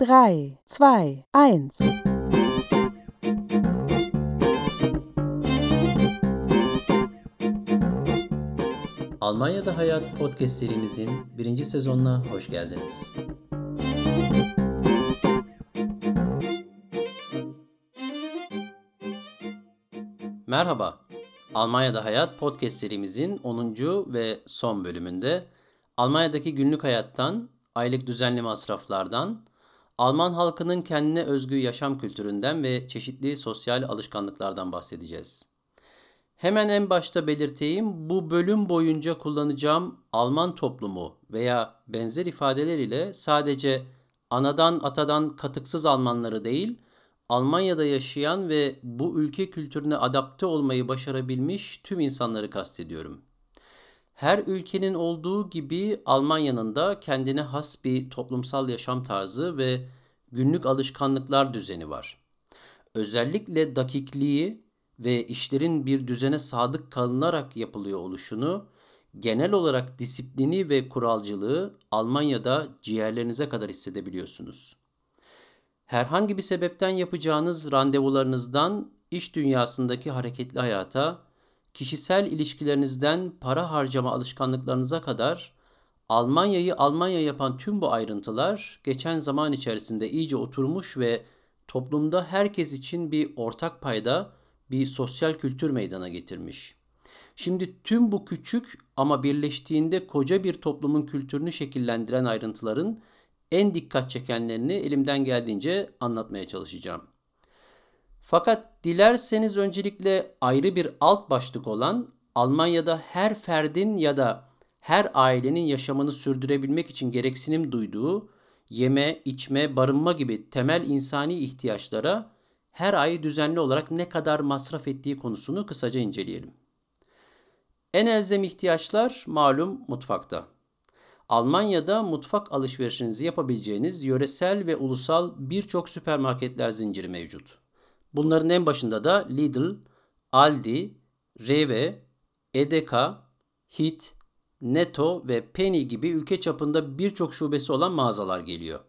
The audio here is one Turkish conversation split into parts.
3, 2, 1. Almanya'da Hayat podcast serimizin birinci sezonuna hoş geldiniz. Merhaba, Almanya'da Hayat podcast serimizin 10. ve son bölümünde Almanya'daki günlük hayattan, aylık düzenli masraflardan, Alman halkının kendine özgü yaşam kültüründen ve çeşitli sosyal alışkanlıklardan bahsedeceğiz. Hemen en başta belirteyim bu bölüm boyunca kullanacağım Alman toplumu veya benzer ifadeler ile sadece anadan atadan katıksız Almanları değil, Almanya'da yaşayan ve bu ülke kültürüne adapte olmayı başarabilmiş tüm insanları kastediyorum. Her ülkenin olduğu gibi Almanya'nın da kendine has bir toplumsal yaşam tarzı ve günlük alışkanlıklar düzeni var. Özellikle dakikliği ve işlerin bir düzene sadık kalınarak yapılıyor oluşunu, genel olarak disiplini ve kuralcılığı Almanya'da ciğerlerinize kadar hissedebiliyorsunuz. Herhangi bir sebepten yapacağınız randevularınızdan iş dünyasındaki hareketli hayata, kişisel ilişkilerinizden para harcama alışkanlıklarınıza kadar Almanya'yı Almanya yapan tüm bu ayrıntılar geçen zaman içerisinde iyice oturmuş ve toplumda herkes için bir ortak payda bir sosyal kültür meydana getirmiş. Şimdi tüm bu küçük ama birleştiğinde koca bir toplumun kültürünü şekillendiren ayrıntıların en dikkat çekenlerini elimden geldiğince anlatmaya çalışacağım. Fakat dilerseniz öncelikle ayrı bir alt başlık olan Almanya'da her ferdin ya da her ailenin yaşamını sürdürebilmek için gereksinim duyduğu yeme, içme, barınma gibi temel insani ihtiyaçlara her ay düzenli olarak ne kadar masraf ettiği konusunu kısaca inceleyelim. En elzem ihtiyaçlar malum mutfakta. Almanya'da mutfak alışverişinizi yapabileceğiniz yöresel ve ulusal birçok süpermarketler zinciri mevcut. Bunların en başında da Lidl, Aldi, Rewe, Edeka, Hit, Netto ve Penny gibi ülke çapında birçok şubesi olan mağazalar geliyor.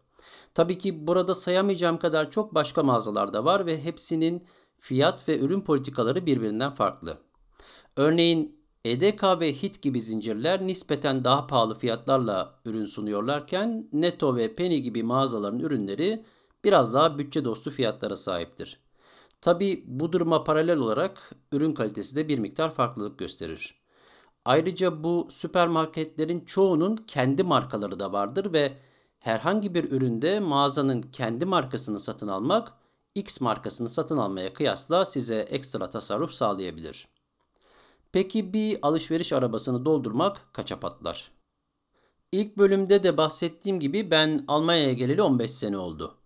Tabii ki burada sayamayacağım kadar çok başka mağazalar da var ve hepsinin fiyat ve ürün politikaları birbirinden farklı. Örneğin Edeka ve Hit gibi zincirler nispeten daha pahalı fiyatlarla ürün sunuyorlarken Netto ve Penny gibi mağazaların ürünleri biraz daha bütçe dostu fiyatlara sahiptir. Tabi bu duruma paralel olarak ürün kalitesi de bir miktar farklılık gösterir. Ayrıca bu süpermarketlerin çoğunun kendi markaları da vardır ve herhangi bir üründe mağazanın kendi markasını satın almak X markasını satın almaya kıyasla size ekstra tasarruf sağlayabilir. Peki bir alışveriş arabasını doldurmak kaça patlar? İlk bölümde de bahsettiğim gibi ben Almanya'ya geleli 15 sene oldu.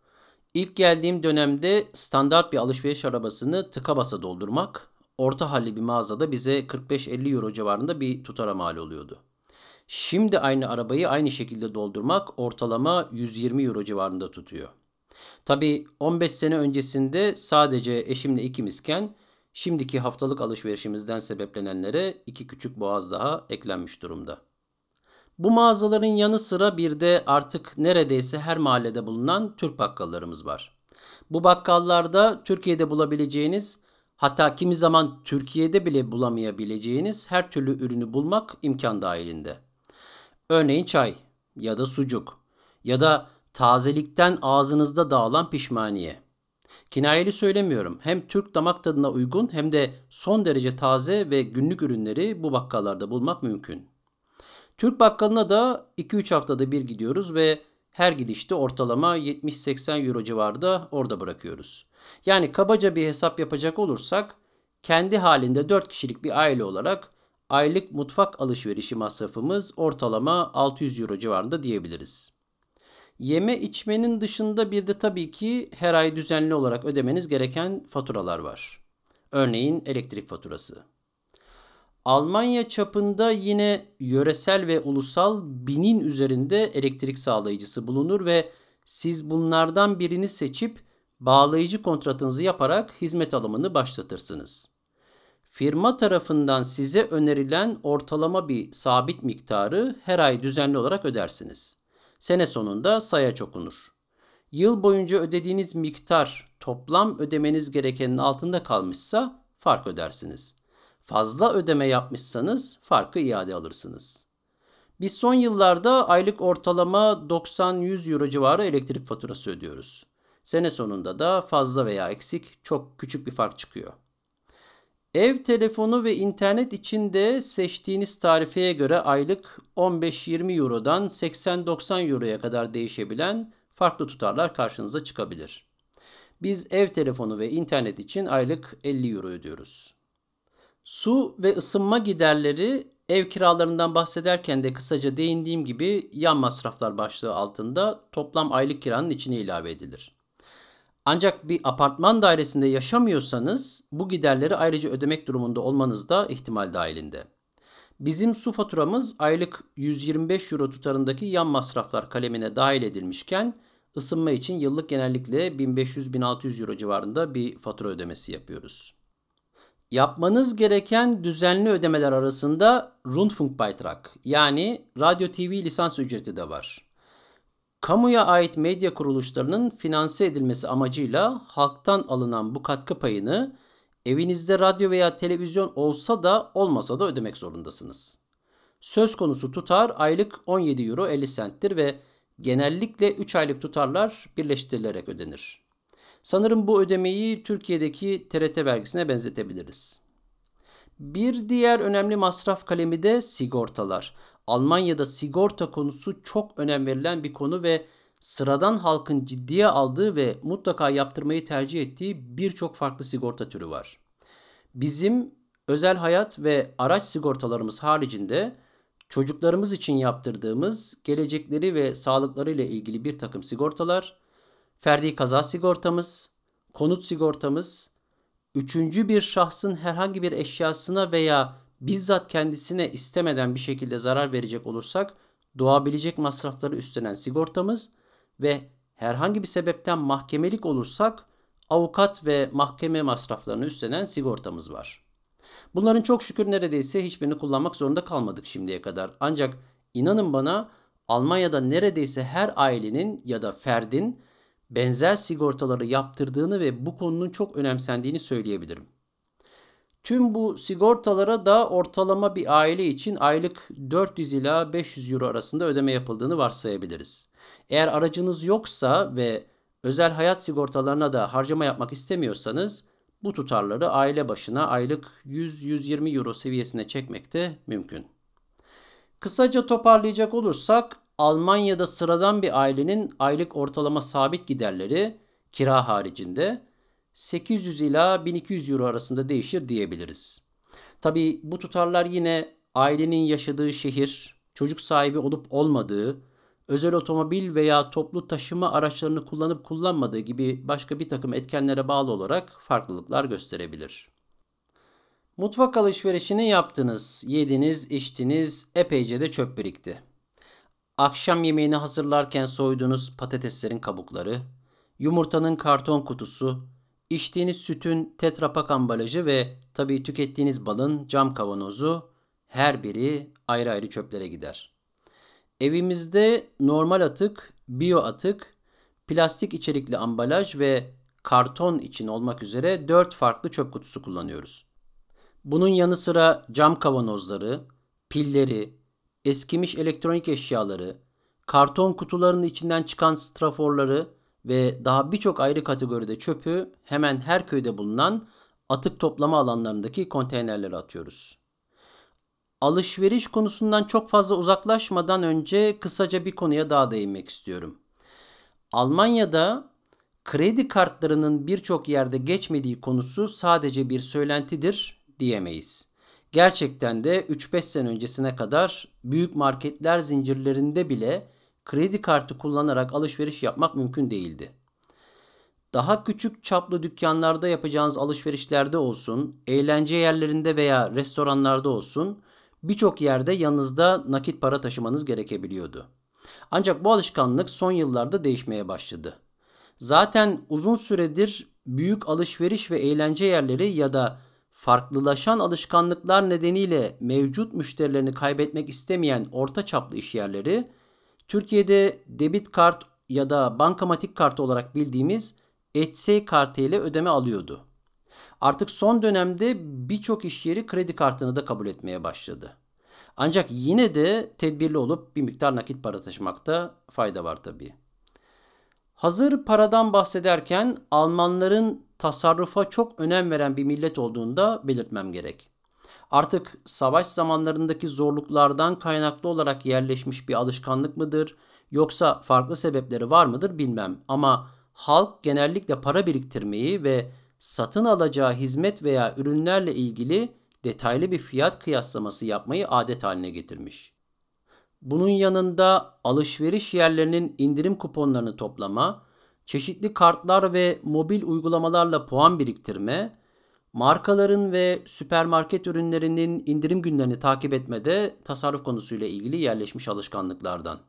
İlk geldiğim dönemde standart bir alışveriş arabasını tıka basa doldurmak orta halli bir mağazada bize 45-50 euro civarında bir tutara mal oluyordu. Şimdi aynı arabayı aynı şekilde doldurmak ortalama 120 euro civarında tutuyor. Tabi 15 sene öncesinde sadece eşimle ikimizken şimdiki haftalık alışverişimizden sebeplenenlere iki küçük boğaz daha eklenmiş durumda. Bu mağazaların yanı sıra bir de artık neredeyse her mahallede bulunan Türk bakkallarımız var. Bu bakkallarda Türkiye'de bulabileceğiniz hatta kimi zaman Türkiye'de bile bulamayabileceğiniz her türlü ürünü bulmak imkan dahilinde. Örneğin çay ya da sucuk ya da tazelikten ağzınızda dağılan pişmaniye. Kinayeli söylemiyorum. Hem Türk damak tadına uygun hem de son derece taze ve günlük ürünleri bu bakkallarda bulmak mümkün. Türk bakkalına da 2-3 haftada bir gidiyoruz ve her gidişte ortalama 70-80 euro civarında orada bırakıyoruz. Yani kabaca bir hesap yapacak olursak kendi halinde 4 kişilik bir aile olarak aylık mutfak alışverişi masrafımız ortalama 600 euro civarında diyebiliriz. Yeme içmenin dışında bir de tabii ki her ay düzenli olarak ödemeniz gereken faturalar var. Örneğin elektrik faturası. Almanya çapında yine yöresel ve ulusal binin üzerinde elektrik sağlayıcısı bulunur ve siz bunlardan birini seçip bağlayıcı kontratınızı yaparak hizmet alımını başlatırsınız firma tarafından size önerilen ortalama bir sabit miktarı her ay düzenli olarak ödersiniz. Sene sonunda sayaç okunur. yıl boyunca ödediğiniz miktar toplam ödemeniz gerekenin altında kalmışsa fark ödersiniz. Fazla ödeme yapmışsanız farkı iade alırsınız. Biz son yıllarda aylık ortalama 90-100 euro civarı elektrik faturası ödüyoruz. Sene sonunda da fazla veya eksik çok küçük bir fark çıkıyor. Ev telefonu ve internet için de seçtiğiniz tarifeye göre aylık 15-20 Euro'dan 80-90 Euro'ya kadar değişebilen farklı tutarlar karşınıza çıkabilir. Biz ev telefonu ve internet için aylık 50 Euro ödüyoruz. Su ve ısınma giderleri ev kiralarından bahsederken de kısaca değindiğim gibi yan masraflar başlığı altında toplam aylık kiranın içine ilave edilir. Ancak bir apartman dairesinde yaşamıyorsanız bu giderleri ayrıca ödemek durumunda olmanız da ihtimal dahilinde. Bizim su faturamız aylık 125 euro tutarındaki yan masraflar kalemine dahil edilmişken ısınma için yıllık genellikle 1500-1600 euro civarında bir fatura ödemesi yapıyoruz. Yapmanız gereken düzenli ödemeler arasında Rundfunkbeitrag yani radyo TV lisans ücreti de var. Kamuya ait medya kuruluşlarının finanse edilmesi amacıyla halktan alınan bu katkı payını evinizde radyo veya televizyon olsa da olmasa da ödemek zorundasınız. Söz konusu tutar aylık 17 euro 50 centtir ve genellikle 3 aylık tutarlar birleştirilerek ödenir. Sanırım bu ödemeyi Türkiye'deki TRT vergisine benzetebiliriz. Bir diğer önemli masraf kalemi de sigortalar. Almanya'da sigorta konusu çok önem verilen bir konu ve sıradan halkın ciddiye aldığı ve mutlaka yaptırmayı tercih ettiği birçok farklı sigorta türü var. Bizim özel hayat ve araç sigortalarımız haricinde çocuklarımız için yaptırdığımız gelecekleri ve sağlıkları ile ilgili bir takım sigortalar, ferdi kaza sigortamız, konut sigortamız, üçüncü bir şahsın herhangi bir eşyasına veya bizzat kendisine istemeden bir şekilde zarar verecek olursak doğabilecek masrafları üstlenen sigortamız ve herhangi bir sebepten mahkemelik olursak avukat ve mahkeme masraflarını üstlenen sigortamız var. Bunların çok şükür neredeyse hiçbirini kullanmak zorunda kalmadık şimdiye kadar. Ancak inanın bana Almanya'da neredeyse her ailenin ya da ferdin benzer sigortaları yaptırdığını ve bu konunun çok önemsendiğini söyleyebilirim. Tüm bu sigortalara da ortalama bir aile için aylık 400 ila 500 euro arasında ödeme yapıldığını varsayabiliriz. Eğer aracınız yoksa ve özel hayat sigortalarına da harcama yapmak istemiyorsanız bu tutarları aile başına aylık 100-120 euro seviyesine çekmek de mümkün. Kısaca toparlayacak olursak Almanya'da sıradan bir ailenin aylık ortalama sabit giderleri kira haricinde 800 ila 1200 euro arasında değişir diyebiliriz. Tabi bu tutarlar yine ailenin yaşadığı şehir, çocuk sahibi olup olmadığı, özel otomobil veya toplu taşıma araçlarını kullanıp kullanmadığı gibi başka bir takım etkenlere bağlı olarak farklılıklar gösterebilir. Mutfak alışverişini yaptınız, yediniz, içtiniz, epeyce de çöp birikti. Akşam yemeğini hazırlarken soyduğunuz patateslerin kabukları, yumurtanın karton kutusu, içtiğiniz sütün tetrapak ambalajı ve tabii tükettiğiniz balın cam kavanozu her biri ayrı ayrı çöplere gider. Evimizde normal atık, biyo atık, plastik içerikli ambalaj ve karton için olmak üzere 4 farklı çöp kutusu kullanıyoruz. Bunun yanı sıra cam kavanozları, pilleri, eskimiş elektronik eşyaları, karton kutularının içinden çıkan straforları ve daha birçok ayrı kategoride çöpü hemen her köyde bulunan atık toplama alanlarındaki konteynerlere atıyoruz. Alışveriş konusundan çok fazla uzaklaşmadan önce kısaca bir konuya daha değinmek istiyorum. Almanya'da kredi kartlarının birçok yerde geçmediği konusu sadece bir söylentidir diyemeyiz. Gerçekten de 3-5 sene öncesine kadar büyük marketler zincirlerinde bile kredi kartı kullanarak alışveriş yapmak mümkün değildi. Daha küçük çaplı dükkanlarda yapacağınız alışverişlerde olsun, eğlence yerlerinde veya restoranlarda olsun birçok yerde yanınızda nakit para taşımanız gerekebiliyordu. Ancak bu alışkanlık son yıllarda değişmeye başladı. Zaten uzun süredir büyük alışveriş ve eğlence yerleri ya da farklılaşan alışkanlıklar nedeniyle mevcut müşterilerini kaybetmek istemeyen orta çaplı iş yerleri Türkiye'de debit kart ya da bankamatik kartı olarak bildiğimiz Etsy kartı ile ödeme alıyordu. Artık son dönemde birçok iş yeri kredi kartını da kabul etmeye başladı. Ancak yine de tedbirli olup bir miktar nakit para taşımakta fayda var tabii. Hazır paradan bahsederken Almanların tasarrufa çok önem veren bir millet olduğunu da belirtmem gerek. Artık savaş zamanlarındaki zorluklardan kaynaklı olarak yerleşmiş bir alışkanlık mıdır yoksa farklı sebepleri var mıdır bilmem ama halk genellikle para biriktirmeyi ve satın alacağı hizmet veya ürünlerle ilgili detaylı bir fiyat kıyaslaması yapmayı adet haline getirmiş. Bunun yanında alışveriş yerlerinin indirim kuponlarını toplama, çeşitli kartlar ve mobil uygulamalarla puan biriktirme, markaların ve süpermarket ürünlerinin indirim günlerini takip etmede tasarruf konusuyla ilgili yerleşmiş alışkanlıklardan.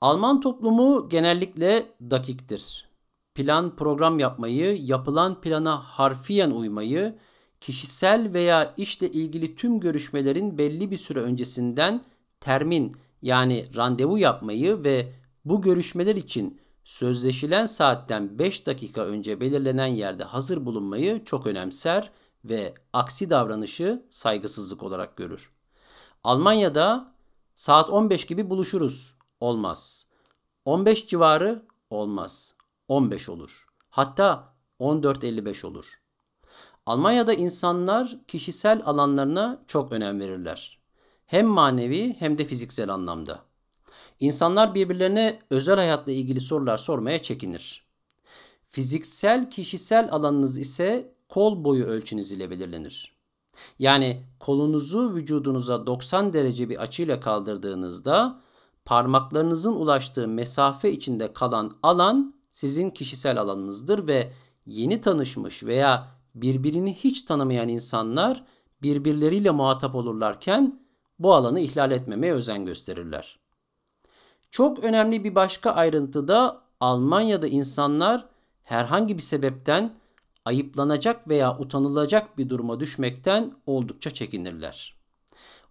Alman toplumu genellikle dakiktir. Plan program yapmayı, yapılan plana harfiyen uymayı, kişisel veya işle ilgili tüm görüşmelerin belli bir süre öncesinden termin yani randevu yapmayı ve bu görüşmeler için sözleşilen saatten 5 dakika önce belirlenen yerde hazır bulunmayı çok önemser ve aksi davranışı saygısızlık olarak görür. Almanya'da saat 15 gibi buluşuruz olmaz. 15 civarı olmaz. 15 olur. Hatta 14.55 olur. Almanya'da insanlar kişisel alanlarına çok önem verirler. Hem manevi hem de fiziksel anlamda. İnsanlar birbirlerine özel hayatla ilgili sorular sormaya çekinir. Fiziksel kişisel alanınız ise kol boyu ölçünüz ile belirlenir. Yani kolunuzu vücudunuza 90 derece bir açıyla kaldırdığınızda parmaklarınızın ulaştığı mesafe içinde kalan alan sizin kişisel alanınızdır ve yeni tanışmış veya birbirini hiç tanımayan insanlar birbirleriyle muhatap olurlarken bu alanı ihlal etmemeye özen gösterirler. Çok önemli bir başka ayrıntı da Almanya'da insanlar herhangi bir sebepten ayıplanacak veya utanılacak bir duruma düşmekten oldukça çekinirler.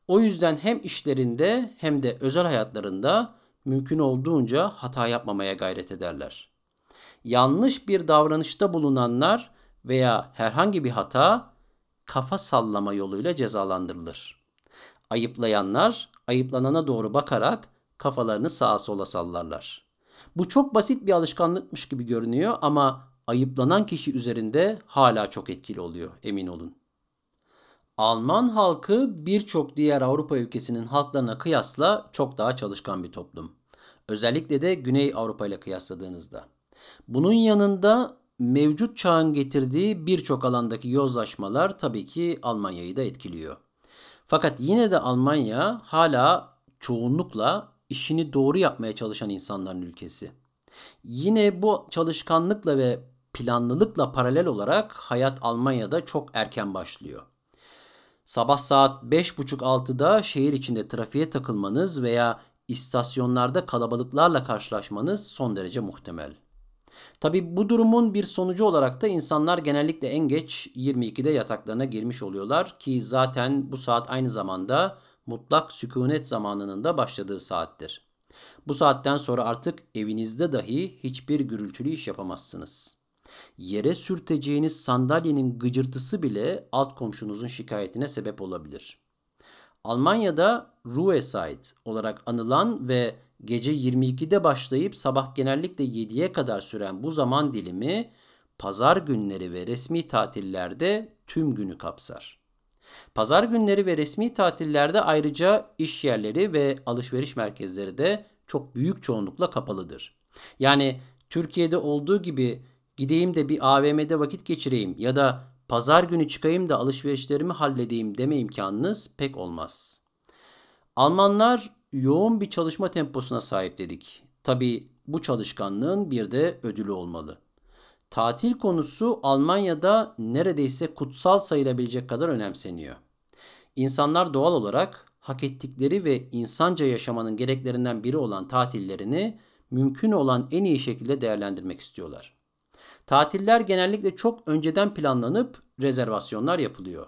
O yüzden hem işlerinde hem de özel hayatlarında mümkün olduğunca hata yapmamaya gayret ederler. Yanlış bir davranışta bulunanlar veya herhangi bir hata kafa sallama yoluyla cezalandırılır. Ayıplayanlar ayıplanana doğru bakarak kafalarını sağa sola sallarlar. Bu çok basit bir alışkanlıkmış gibi görünüyor ama ayıplanan kişi üzerinde hala çok etkili oluyor emin olun. Alman halkı birçok diğer Avrupa ülkesinin halklarına kıyasla çok daha çalışkan bir toplum. Özellikle de Güney Avrupa ile kıyasladığınızda. Bunun yanında mevcut çağın getirdiği birçok alandaki yozlaşmalar tabii ki Almanya'yı da etkiliyor. Fakat yine de Almanya hala çoğunlukla işini doğru yapmaya çalışan insanların ülkesi. Yine bu çalışkanlıkla ve planlılıkla paralel olarak hayat Almanya'da çok erken başlıyor. Sabah saat 5.30-6'da şehir içinde trafiğe takılmanız veya istasyonlarda kalabalıklarla karşılaşmanız son derece muhtemel. Tabi bu durumun bir sonucu olarak da insanlar genellikle en geç 22'de yataklarına girmiş oluyorlar ki zaten bu saat aynı zamanda mutlak sükunet zamanının da başladığı saattir. Bu saatten sonra artık evinizde dahi hiçbir gürültülü iş yapamazsınız. Yere sürteceğiniz sandalyenin gıcırtısı bile alt komşunuzun şikayetine sebep olabilir. Almanya'da Ruhezeit olarak anılan ve gece 22'de başlayıp sabah genellikle 7'ye kadar süren bu zaman dilimi pazar günleri ve resmi tatillerde tüm günü kapsar. Pazar günleri ve resmi tatillerde ayrıca iş yerleri ve alışveriş merkezleri de çok büyük çoğunlukla kapalıdır. Yani Türkiye'de olduğu gibi gideyim de bir AVM'de vakit geçireyim ya da pazar günü çıkayım da alışverişlerimi halledeyim deme imkanınız pek olmaz. Almanlar yoğun bir çalışma temposuna sahip dedik. Tabi bu çalışkanlığın bir de ödülü olmalı. Tatil konusu Almanya'da neredeyse kutsal sayılabilecek kadar önemseniyor. İnsanlar doğal olarak hak ettikleri ve insanca yaşamanın gereklerinden biri olan tatillerini mümkün olan en iyi şekilde değerlendirmek istiyorlar. Tatiller genellikle çok önceden planlanıp rezervasyonlar yapılıyor.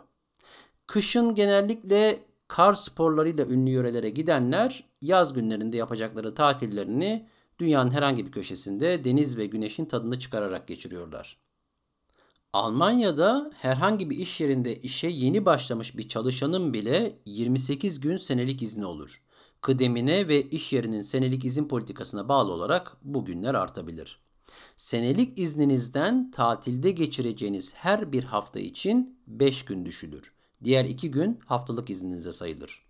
Kışın genellikle kar sporlarıyla ünlü yörelere gidenler yaz günlerinde yapacakları tatillerini dünyanın herhangi bir köşesinde deniz ve güneşin tadını çıkararak geçiriyorlar. Almanya'da herhangi bir iş yerinde işe yeni başlamış bir çalışanın bile 28 gün senelik izni olur. Kıdemine ve iş yerinin senelik izin politikasına bağlı olarak bu günler artabilir. Senelik izninizden tatilde geçireceğiniz her bir hafta için 5 gün düşülür. Diğer 2 gün haftalık izninize sayılır.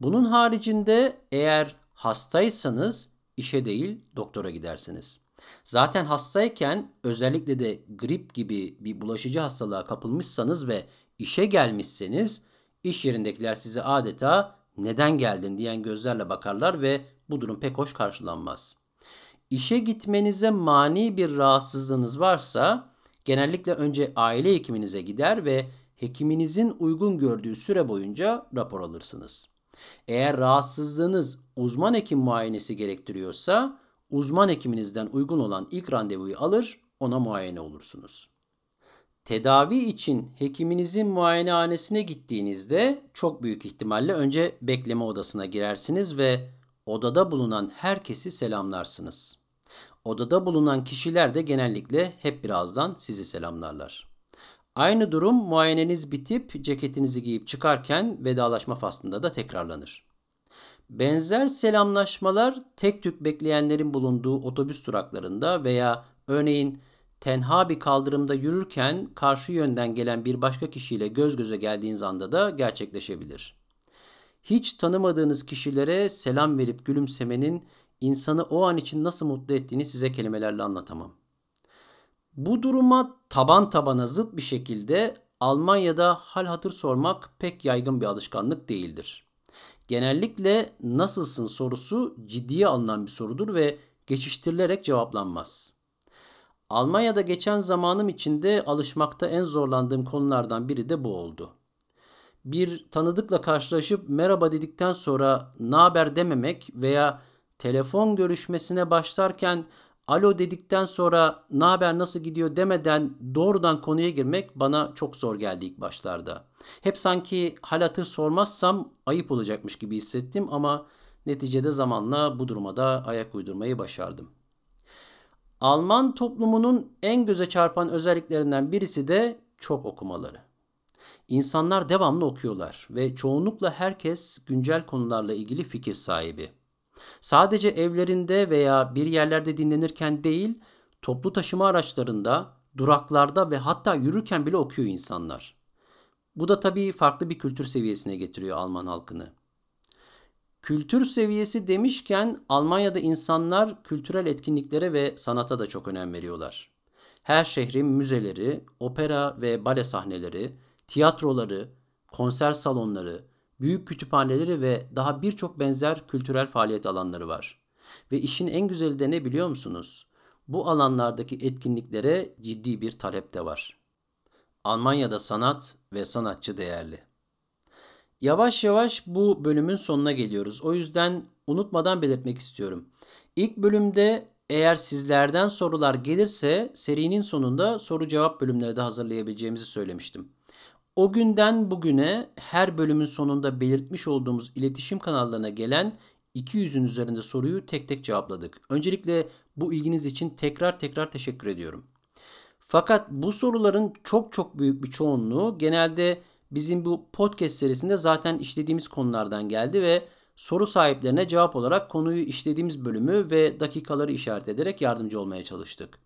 Bunun haricinde eğer hastaysanız işe değil doktora gidersiniz. Zaten hastayken özellikle de grip gibi bir bulaşıcı hastalığa kapılmışsanız ve işe gelmişseniz iş yerindekiler size adeta neden geldin diyen gözlerle bakarlar ve bu durum pek hoş karşılanmaz. İşe gitmenize mani bir rahatsızlığınız varsa genellikle önce aile hekiminize gider ve hekiminizin uygun gördüğü süre boyunca rapor alırsınız. Eğer rahatsızlığınız uzman hekim muayenesi gerektiriyorsa uzman hekiminizden uygun olan ilk randevuyu alır, ona muayene olursunuz. Tedavi için hekiminizin muayenehanesine gittiğinizde çok büyük ihtimalle önce bekleme odasına girersiniz ve odada bulunan herkesi selamlarsınız. Odada bulunan kişiler de genellikle hep birazdan sizi selamlarlar. Aynı durum muayeneniz bitip ceketinizi giyip çıkarken vedalaşma faslında da tekrarlanır. Benzer selamlaşmalar tek tük bekleyenlerin bulunduğu otobüs duraklarında veya örneğin tenha bir kaldırımda yürürken karşı yönden gelen bir başka kişiyle göz göze geldiğiniz anda da gerçekleşebilir. Hiç tanımadığınız kişilere selam verip gülümsemenin insanı o an için nasıl mutlu ettiğini size kelimelerle anlatamam. Bu duruma taban tabana zıt bir şekilde Almanya'da hal hatır sormak pek yaygın bir alışkanlık değildir. Genellikle nasılsın sorusu ciddiye alınan bir sorudur ve geçiştirilerek cevaplanmaz. Almanya'da geçen zamanım içinde alışmakta en zorlandığım konulardan biri de bu oldu. Bir tanıdıkla karşılaşıp merhaba dedikten sonra ne haber dememek veya telefon görüşmesine başlarken alo dedikten sonra ne haber nasıl gidiyor demeden doğrudan konuya girmek bana çok zor geldi ilk başlarda. Hep sanki hal hatır sormazsam ayıp olacakmış gibi hissettim ama neticede zamanla bu duruma da ayak uydurmayı başardım. Alman toplumunun en göze çarpan özelliklerinden birisi de çok okumaları. İnsanlar devamlı okuyorlar ve çoğunlukla herkes güncel konularla ilgili fikir sahibi. Sadece evlerinde veya bir yerlerde dinlenirken değil, toplu taşıma araçlarında, duraklarda ve hatta yürürken bile okuyor insanlar. Bu da tabii farklı bir kültür seviyesine getiriyor Alman halkını. Kültür seviyesi demişken Almanya'da insanlar kültürel etkinliklere ve sanata da çok önem veriyorlar. Her şehrin müzeleri, opera ve bale sahneleri, tiyatroları, konser salonları, büyük kütüphaneleri ve daha birçok benzer kültürel faaliyet alanları var. Ve işin en güzeli de ne biliyor musunuz? Bu alanlardaki etkinliklere ciddi bir talep de var. Almanya'da sanat ve sanatçı değerli. Yavaş yavaş bu bölümün sonuna geliyoruz. O yüzden unutmadan belirtmek istiyorum. İlk bölümde eğer sizlerden sorular gelirse serinin sonunda soru cevap bölümleri de hazırlayabileceğimizi söylemiştim. O günden bugüne her bölümün sonunda belirtmiş olduğumuz iletişim kanallarına gelen 200'ün üzerinde soruyu tek tek cevapladık. Öncelikle bu ilginiz için tekrar tekrar teşekkür ediyorum. Fakat bu soruların çok çok büyük bir çoğunluğu genelde bizim bu podcast serisinde zaten işlediğimiz konulardan geldi ve soru sahiplerine cevap olarak konuyu işlediğimiz bölümü ve dakikaları işaret ederek yardımcı olmaya çalıştık.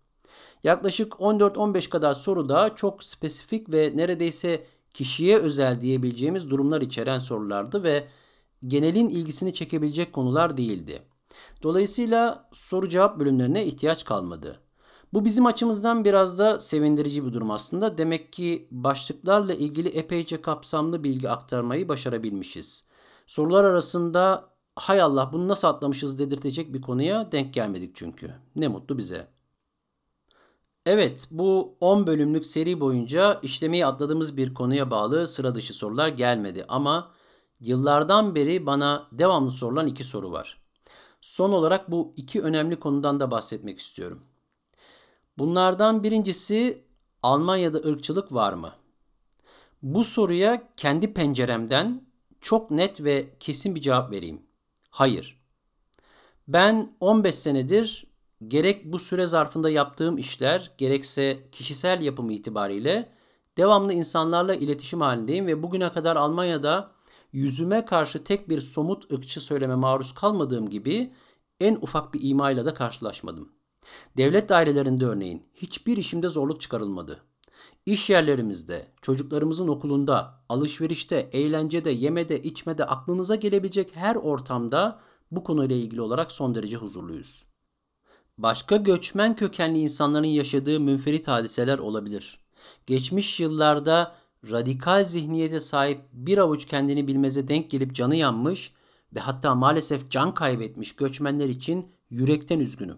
Yaklaşık 14-15 kadar soru da çok spesifik ve neredeyse kişiye özel diyebileceğimiz durumlar içeren sorulardı ve genelin ilgisini çekebilecek konular değildi. Dolayısıyla soru cevap bölümlerine ihtiyaç kalmadı. Bu bizim açımızdan biraz da sevindirici bir durum aslında. Demek ki başlıklarla ilgili epeyce kapsamlı bilgi aktarmayı başarabilmişiz. Sorular arasında hay Allah bunu nasıl atlamışız dedirtecek bir konuya denk gelmedik çünkü. Ne mutlu bize. Evet, bu 10 bölümlük seri boyunca işlemeyi atladığımız bir konuya bağlı sıra dışı sorular gelmedi ama yıllardan beri bana devamlı sorulan iki soru var. Son olarak bu iki önemli konudan da bahsetmek istiyorum. Bunlardan birincisi Almanya'da ırkçılık var mı? Bu soruya kendi penceremden çok net ve kesin bir cevap vereyim. Hayır. Ben 15 senedir gerek bu süre zarfında yaptığım işler gerekse kişisel yapım itibariyle devamlı insanlarla iletişim halindeyim ve bugüne kadar Almanya'da yüzüme karşı tek bir somut ırkçı söyleme maruz kalmadığım gibi en ufak bir imayla da karşılaşmadım. Devlet dairelerinde örneğin hiçbir işimde zorluk çıkarılmadı. İş yerlerimizde, çocuklarımızın okulunda, alışverişte, eğlencede, yemede, içmede aklınıza gelebilecek her ortamda bu konuyla ilgili olarak son derece huzurluyuz. Başka göçmen kökenli insanların yaşadığı münferit hadiseler olabilir. Geçmiş yıllarda radikal zihniyete sahip bir avuç kendini bilmeze denk gelip canı yanmış ve hatta maalesef can kaybetmiş göçmenler için yürekten üzgünüm.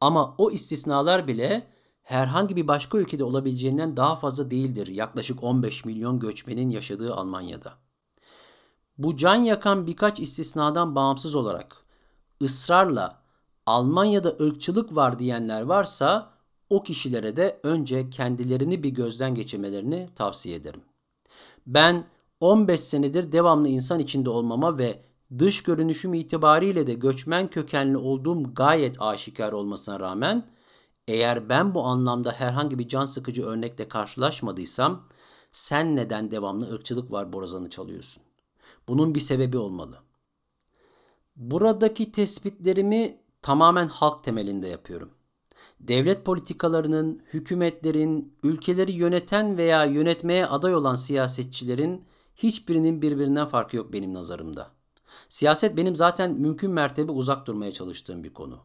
Ama o istisnalar bile herhangi bir başka ülkede olabileceğinden daha fazla değildir yaklaşık 15 milyon göçmenin yaşadığı Almanya'da. Bu can yakan birkaç istisnadan bağımsız olarak ısrarla Almanya'da ırkçılık var diyenler varsa o kişilere de önce kendilerini bir gözden geçirmelerini tavsiye ederim. Ben 15 senedir devamlı insan içinde olmama ve dış görünüşüm itibariyle de göçmen kökenli olduğum gayet aşikar olmasına rağmen eğer ben bu anlamda herhangi bir can sıkıcı örnekle karşılaşmadıysam sen neden devamlı ırkçılık var borazanı çalıyorsun? Bunun bir sebebi olmalı. Buradaki tespitlerimi tamamen halk temelinde yapıyorum. Devlet politikalarının, hükümetlerin, ülkeleri yöneten veya yönetmeye aday olan siyasetçilerin hiçbirinin birbirinden farkı yok benim nazarımda. Siyaset benim zaten mümkün mertebe uzak durmaya çalıştığım bir konu.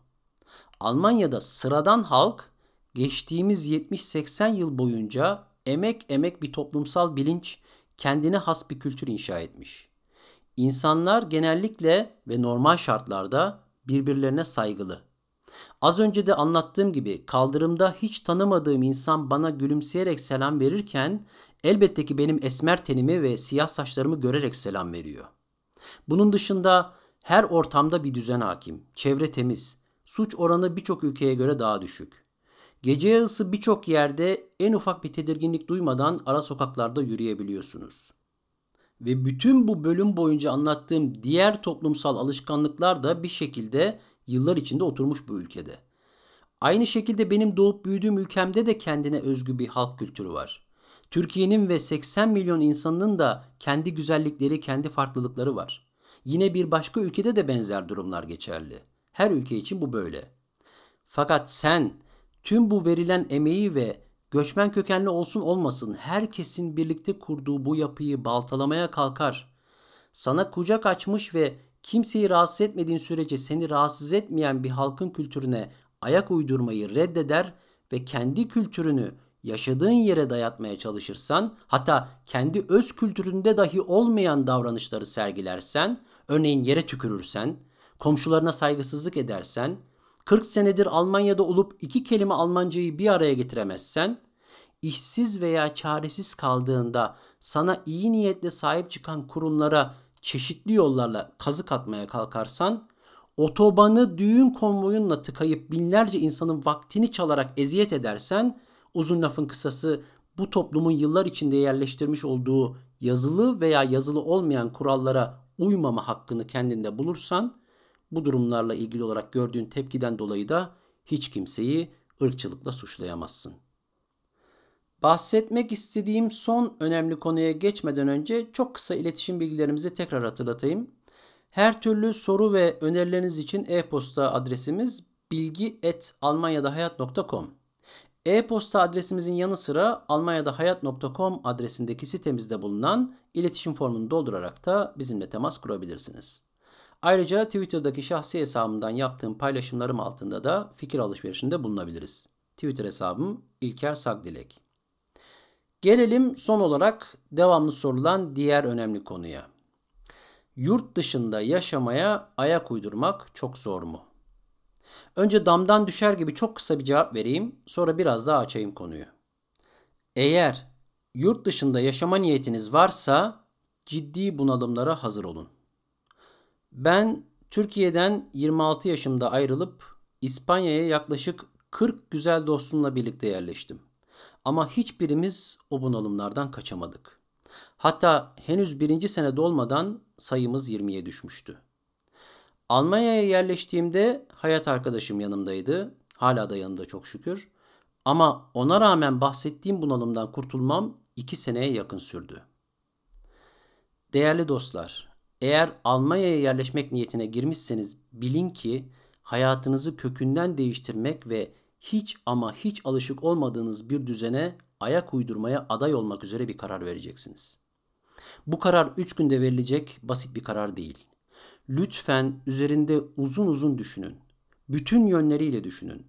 Almanya'da sıradan halk geçtiğimiz 70-80 yıl boyunca emek emek bir toplumsal bilinç, kendine has bir kültür inşa etmiş. İnsanlar genellikle ve normal şartlarda birbirlerine saygılı. Az önce de anlattığım gibi kaldırımda hiç tanımadığım insan bana gülümseyerek selam verirken elbette ki benim esmer tenimi ve siyah saçlarımı görerek selam veriyor. Bunun dışında her ortamda bir düzen hakim, çevre temiz, suç oranı birçok ülkeye göre daha düşük. Gece yarısı birçok yerde en ufak bir tedirginlik duymadan ara sokaklarda yürüyebiliyorsunuz. Ve bütün bu bölüm boyunca anlattığım diğer toplumsal alışkanlıklar da bir şekilde yıllar içinde oturmuş bu ülkede. Aynı şekilde benim doğup büyüdüğüm ülkemde de kendine özgü bir halk kültürü var. Türkiye'nin ve 80 milyon insanının da kendi güzellikleri, kendi farklılıkları var. Yine bir başka ülkede de benzer durumlar geçerli. Her ülke için bu böyle. Fakat sen tüm bu verilen emeği ve göçmen kökenli olsun olmasın herkesin birlikte kurduğu bu yapıyı baltalamaya kalkar. Sana kucak açmış ve kimseyi rahatsız etmediğin sürece seni rahatsız etmeyen bir halkın kültürüne ayak uydurmayı reddeder ve kendi kültürünü yaşadığın yere dayatmaya çalışırsan, hatta kendi öz kültüründe dahi olmayan davranışları sergilersen, örneğin yere tükürürsen, komşularına saygısızlık edersen, 40 senedir Almanya'da olup iki kelime Almancayı bir araya getiremezsen, işsiz veya çaresiz kaldığında sana iyi niyetle sahip çıkan kurumlara çeşitli yollarla kazık atmaya kalkarsan, otobanı düğün konvoyunla tıkayıp binlerce insanın vaktini çalarak eziyet edersen, uzun lafın kısası bu toplumun yıllar içinde yerleştirmiş olduğu yazılı veya yazılı olmayan kurallara uymama hakkını kendinde bulursan, bu durumlarla ilgili olarak gördüğün tepkiden dolayı da hiç kimseyi ırkçılıkla suçlayamazsın. Bahsetmek istediğim son önemli konuya geçmeden önce çok kısa iletişim bilgilerimizi tekrar hatırlatayım. Her türlü soru ve önerileriniz için e-posta adresimiz bilgi.almanyadahayat.com E-posta adresimizin yanı sıra almanyadahayat.com adresindeki sitemizde bulunan iletişim formunu doldurarak da bizimle temas kurabilirsiniz. Ayrıca Twitter'daki şahsi hesabımdan yaptığım paylaşımlarım altında da fikir alışverişinde bulunabiliriz. Twitter hesabım İlker Sagdilek. Gelelim son olarak devamlı sorulan diğer önemli konuya. Yurt dışında yaşamaya ayak uydurmak çok zor mu? Önce damdan düşer gibi çok kısa bir cevap vereyim, sonra biraz daha açayım konuyu. Eğer yurt dışında yaşama niyetiniz varsa ciddi bunalımlara hazır olun. Ben Türkiye'den 26 yaşımda ayrılıp İspanya'ya yaklaşık 40 güzel dostumla birlikte yerleştim. Ama hiçbirimiz o bunalımlardan kaçamadık. Hatta henüz birinci sene dolmadan sayımız 20'ye düşmüştü. Almanya'ya yerleştiğimde hayat arkadaşım yanımdaydı. Hala da yanımda çok şükür. Ama ona rağmen bahsettiğim bunalımdan kurtulmam iki seneye yakın sürdü. Değerli dostlar, eğer Almanya'ya yerleşmek niyetine girmişseniz bilin ki hayatınızı kökünden değiştirmek ve hiç ama hiç alışık olmadığınız bir düzene ayak uydurmaya aday olmak üzere bir karar vereceksiniz. Bu karar 3 günde verilecek basit bir karar değil. Lütfen üzerinde uzun uzun düşünün. Bütün yönleriyle düşünün.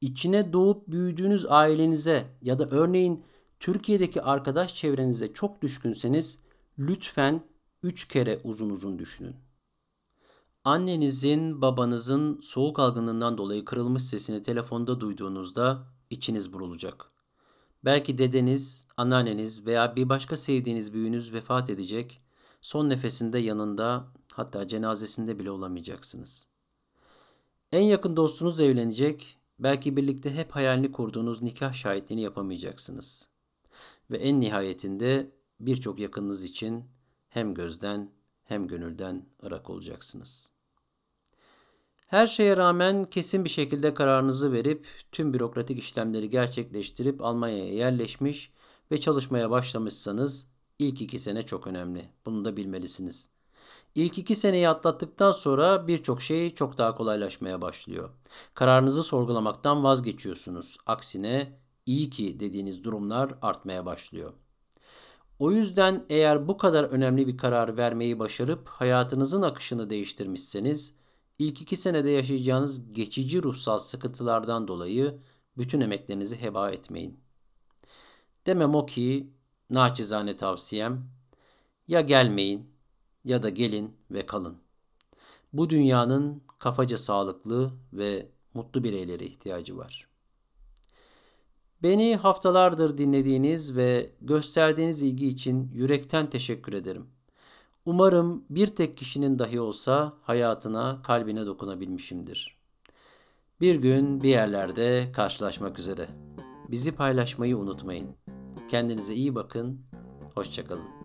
İçine doğup büyüdüğünüz ailenize ya da örneğin Türkiye'deki arkadaş çevrenize çok düşkünseniz lütfen 3 kere uzun uzun düşünün. Annenizin, babanızın soğuk algınlığından dolayı kırılmış sesini telefonda duyduğunuzda içiniz burulacak. Belki dedeniz, anneanneniz veya bir başka sevdiğiniz büyüğünüz vefat edecek, son nefesinde yanında hatta cenazesinde bile olamayacaksınız. En yakın dostunuz evlenecek, belki birlikte hep hayalini kurduğunuz nikah şahitliğini yapamayacaksınız. Ve en nihayetinde birçok yakınınız için hem gözden hem gönülden ırak olacaksınız. Her şeye rağmen kesin bir şekilde kararınızı verip tüm bürokratik işlemleri gerçekleştirip Almanya'ya yerleşmiş ve çalışmaya başlamışsanız ilk iki sene çok önemli. Bunu da bilmelisiniz. İlk iki seneyi atlattıktan sonra birçok şey çok daha kolaylaşmaya başlıyor. Kararınızı sorgulamaktan vazgeçiyorsunuz. Aksine iyi ki dediğiniz durumlar artmaya başlıyor. O yüzden eğer bu kadar önemli bir karar vermeyi başarıp hayatınızın akışını değiştirmişseniz, ilk iki senede yaşayacağınız geçici ruhsal sıkıntılardan dolayı bütün emeklerinizi heba etmeyin. Demem o ki, naçizane tavsiyem, ya gelmeyin ya da gelin ve kalın. Bu dünyanın kafaca sağlıklı ve mutlu bireylere ihtiyacı var.'' Beni haftalardır dinlediğiniz ve gösterdiğiniz ilgi için yürekten teşekkür ederim. Umarım bir tek kişinin dahi olsa hayatına, kalbine dokunabilmişimdir. Bir gün bir yerlerde karşılaşmak üzere. Bizi paylaşmayı unutmayın. Kendinize iyi bakın. Hoşçakalın.